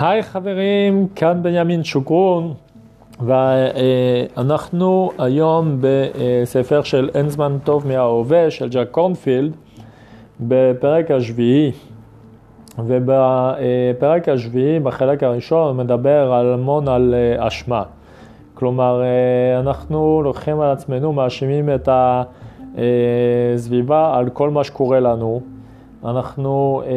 היי חברים, כאן בנימין שוקרון, ואנחנו היום בספר של אין זמן טוב מההווה של ג'ק קורנפילד, בפרק השביעי. ובפרק השביעי, בחלק הראשון, מדבר על המון על אשמה. כלומר, אנחנו לוקחים על עצמנו, מאשימים את הסביבה על כל מה שקורה לנו. אנחנו אה,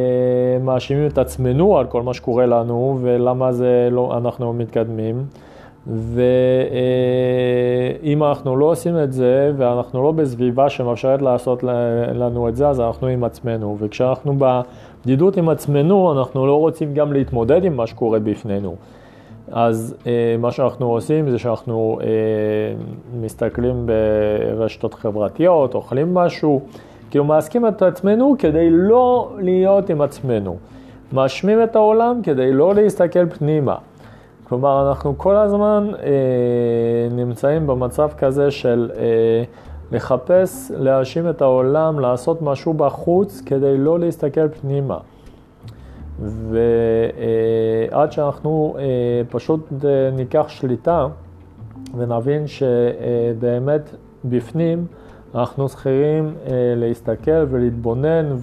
מאשימים את עצמנו על כל מה שקורה לנו ולמה זה לא, אנחנו מתקדמים. ואם אה, אנחנו לא עושים את זה ואנחנו לא בסביבה שמאפשרת לעשות לנו את זה, אז אנחנו עם עצמנו. וכשאנחנו בבדידות עם עצמנו, אנחנו לא רוצים גם להתמודד עם מה שקורה בפנינו. אז אה, מה שאנחנו עושים זה שאנחנו אה, מסתכלים ברשתות חברתיות, אוכלים משהו. כאילו מעסקים את עצמנו כדי לא להיות עם עצמנו. מאשמים את העולם כדי לא להסתכל פנימה. כלומר, אנחנו כל הזמן אה, נמצאים במצב כזה של אה, לחפש, להאשים את העולם, לעשות משהו בחוץ כדי לא להסתכל פנימה. ועד אה, שאנחנו אה, פשוט אה, ניקח שליטה ונבין שבאמת בפנים, אנחנו צריכים אה, להסתכל ולהתבונן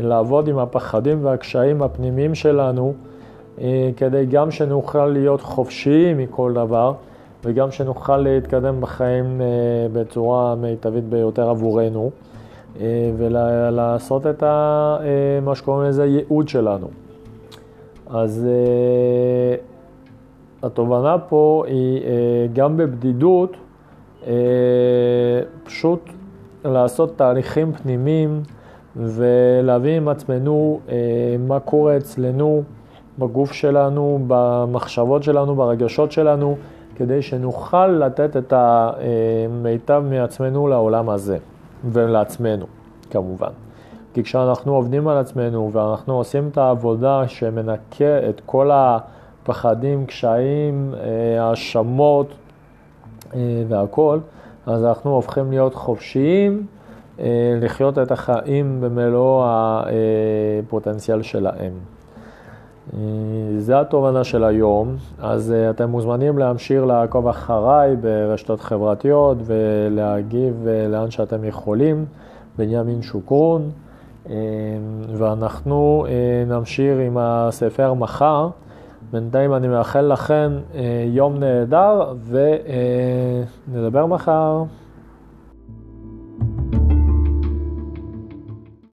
ולעבוד אה, עם הפחדים והקשיים הפנימיים שלנו, אה, כדי גם שנוכל להיות חופשיים מכל דבר, וגם שנוכל להתקדם בחיים אה, בצורה מיטבית ביותר עבורנו, אה, ולעשות את ה, אה, מה שקוראים לזה ייעוד שלנו. אז אה, התובנה פה היא אה, גם בבדידות, פשוט לעשות תהליכים פנימיים ולהבין עם עצמנו אה, מה קורה אצלנו בגוף שלנו, במחשבות שלנו, ברגשות שלנו, כדי שנוכל לתת את המיטב מעצמנו לעולם הזה ולעצמנו כמובן. כי כשאנחנו עובדים על עצמנו ואנחנו עושים את העבודה שמנקה את כל הפחדים, קשיים, אה, האשמות, אה, והכל, אז אנחנו הופכים להיות חופשיים, אה, לחיות את החיים במלוא הפוטנציאל שלהם. אה, זה התובנה של היום, אז אתם מוזמנים להמשיך לעקוב אחריי ברשתות חברתיות ולהגיב לאן שאתם יכולים, בנימין שוקרון, ואנחנו נמשיך עם הספר מחר. בינתיים אני מאחל לכם אה, יום נהדר ונדבר מחר.